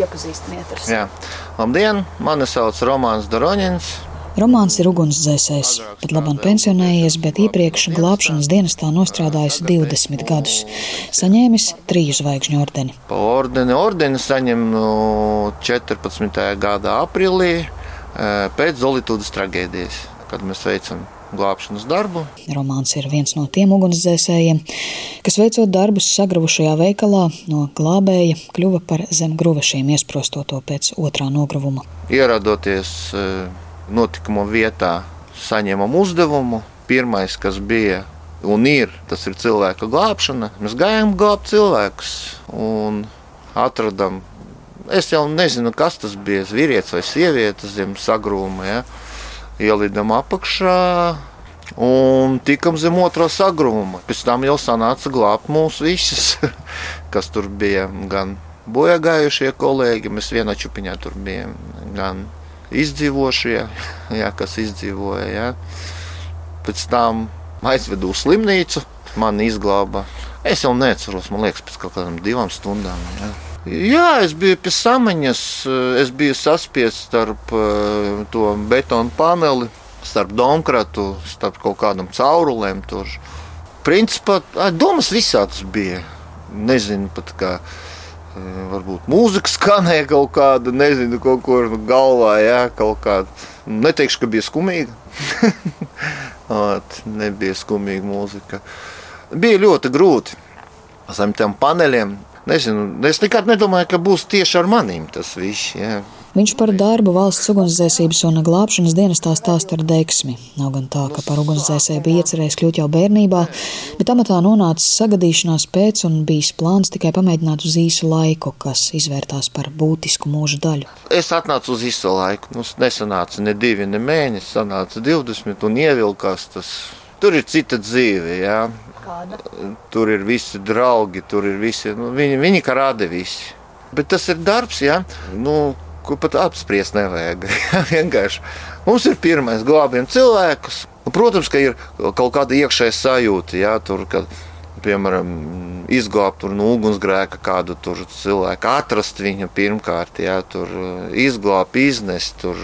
iepazīstiniet ar sevi. Labdien, mani sauc Romanis Doroņins. Romāns ir ugunsdzēsējs, pat labāk pensionējies, bet iepriekš glābšanas dienestā nostrādājis 20 gadus. Saņēmis triju zvaigžņu ordeni. Pa ordeni, ordeni saņem no 14. gada aprīlī eh, pēc Zolītūdas traģēdijas, kad mēs veicam glābšanas darbu. Romāns ir viens no tiem ugunsdzēsējiem, kas veicot darbus sagravušajā veikalā no glābēja kļuva par zem gruvešiem iesprostoto pēc otrā nogruvuma. Ieradoties uh, notikuma vietā saņemam uzdevumu. Pirmais, kas bija un ir, tas ir cilvēka glābšana. Mēs gājām glābt cilvēkus un atradām. Es jau nezinu, kas tas bija. Vīrietis vai sieviete zem sagrūma. Ja? Ielidām apakšā un tikam zem otrā sagrūma. Pēc tam jau sanāca glābt mūs visus, kas tur bija. Gan bojā gājušie kolēģi, mēs vienā čupiņā tur bijām. Gan izdzīvošie, jā, kas izdzīvoja. Jā. Pēc tam aizvedu uz slimnīcu, man izglāba. Es jau neceros, man liekas, pēc kaut kādām divām stundām. Jā. Jā, es biju pie samaņas, es biju saspiests starp uh, to betonu paneli, starp domkratu, starp kaut kādam caurulēm. Tur. Principā domas visādas bija. Nezinu pat kā. Varbūt mūzika skanēja kaut kāda, nezinu, kaut kur galvā, jā, kaut kāda. Neteikšu, ka bija skumīga. nebija skumīga mūzika. Bija ļoti grūti zem tiem paneļiem. Nezinu, es nekad nedomāju, ka būs tieši ar maniem tas viss. Jā. Viņš par darbu valsts ugunsdzēsības un glābšanas dienestā stāsta ar deksmi. Nav gan tā, ka par ugunsdzēsēju bija iecerējis kļūt jau bērnībā, bet amatā nonācis sagadīšanās pēc un bijis plāns tikai pamēģināt uz īsu laiku, kas izvērtās par būtisku mūža daļu. Es atnācu uz īsu laiku. Mums nesanāca ne divi, ne mēneši, sanāca 20 un ievilkās tas. Tur ir cita dzīve. Jā. Kāda? Tur ir visi draugi, tur ir visi. Nu, viņi, viņi kā rāda visi. Bet tas ir darbs, jā. Nu, ko pat apspriest nevajag. Vienkārši mums ir pirmais glābjam cilvēkus. Protams, ka ir kaut kāda iekšēja sajūta, ja tur, kad, piemēram, izglābt no ugunsgrēka kādu cilvēku, atrast viņu pirmkārt, jā, tur izglābt, iznest. Tur,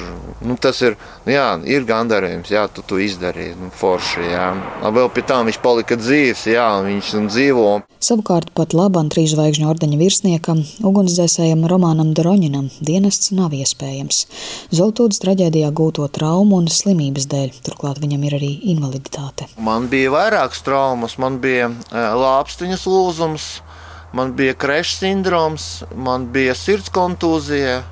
nu, tas ir, jā, ir gandarījums, jā, tu to izdarīji, nu, forši. Jā. Vēl pie tam viņš palika dzīves, jā, viņš nu, dzīvo. Savukārt pat labam trīzvaigžņu ordeņa virsniekam, ugunsdzēsējam Romanam Doroņinam dienests nav iespējams. Zoltūdas traģēdijā gūto traumu un slimības dēļ, turklāt viņam ir arī invaliditāte. Man bija vairākas traumas, man bija lāpstiņas lūzums, man bija krešs sindroms, man bija sirds kontūzija.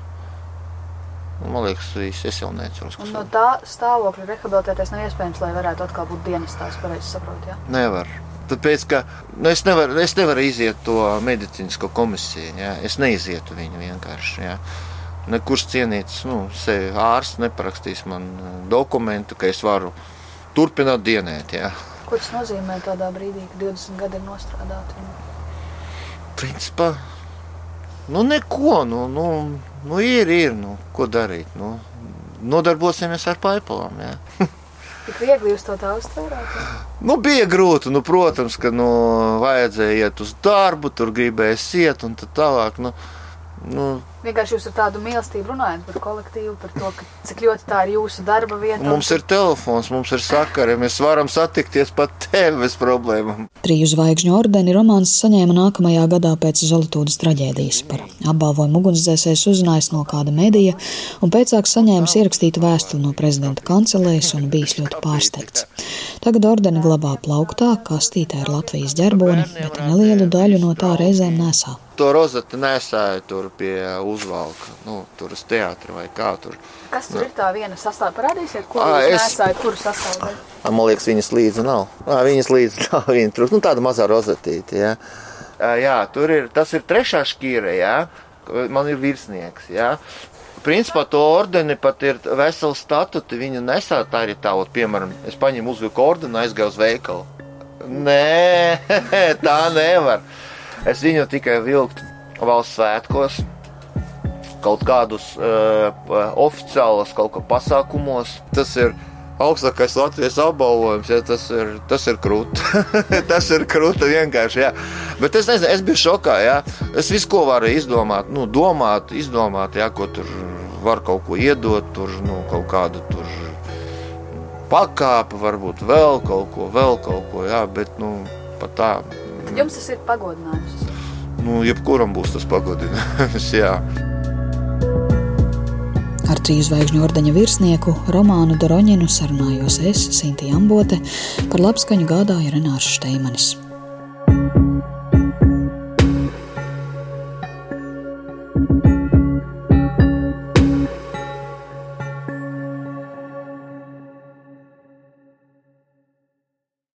Man liekas, viss, es jau neatceros. No tā stāvokļa rehabilitēties nav iespējams, lai varētu atkal būt dienestā, es pareizi saprotu. Ja? Nevar. Tāpēc, ka nu, es, nevaru, es nevaru iziet to medicīnisko komisiju. Ja? Es neizietu viņu vienkārši. Ja? Nekurš cienīts, nu, ārsts neparakstīs man dokumentu, ka es varu turpināt dienēt. Ja? Ko tas nozīmē tādā brīdī, kad 20 gadi ir nostrādāti? Principā, nu neko, nu, nu, nu ir, ir, nu, ko darīt. Nu, nodarbosimies ar paipalām. Tik viegli jūs to tā uztvērāt? Nu, bija grūti, nu, protams, ka nu, vajadzēja iet uz darbu, tur gribēja iet un tā tālāk. Nu, nu, Vienkārši jūs ar tādu mīlestību runājat par kolektīvu, par to, ka, cik ļoti tā ir jūsu darba vieta. Mums ir telefons, mums ir sakari, mēs varam satikties pat tevi bez problēmām. Triju zvaigžņu ordeni romāns saņēma nākamajā gadā pēc Zolotūdas traģēdijas. Par apbalvojumu ugunsdzēsējs uzzinājis no kāda medija un pēcāk saņēmis ierakstītu vēstuli no prezidenta kancelēs un bijis ļoti pārsteigts. Tagad ordeni glabā plauktā, kastītē ar Latvijas ģerboni, bet nelielu daļu no tā reizēm nesā to rozeti nesēju tur pie uzvalka, nu, tur uz teātra vai kā tur. Kas tur nu. ir tā viena sastāvdaļa? Parādīsiet, ko à, jūs es... nesājat, kuru sastāvdaļu? Man liekas, viņas līdzi nav. À, viņas līdzi nav, viņa tur, nu, tāda mazā rozetīte, jā. Jā, tur ir, tas ir trešā šķīre, jā. Man ir virsnieks, jā. Principā to ordeni pat ir vesela statuti, viņu nesā tā arī tā, piemēram, es paņemu uzvilku ordeni, aizgāju uz veikalu. Nē, tā nevar. Es viņu tikai vilktu valsts svētkos, kaut kādus uh, oficiālus kaut kā pasākumos. Tas ir augstākais Latvijas apbalvojums. Ja, tas ir, tas ir krūti. tas ir krūti vienkārši. Jā. Bet es nezinu, es biju šokā. Jā. Es visu ko varu izdomāt, nu, domāt, izdomāt, jā, ko tur var kaut ko iedot, tur nu, kaut kādu tur pakāpi, varbūt vēl kaut ko, vēl kaut ko. Jā, bet nu, pat tā. Jums tas ir pagodinājums. Nu, jebkuram būs tas pagodinājums. jā. Ar trīs zvaigžņu ordeņa virsnieku Romānu Doroņinu sarunājos es, Sintīna Ambote, par labskaņu gādāja Renārs Šteimanis.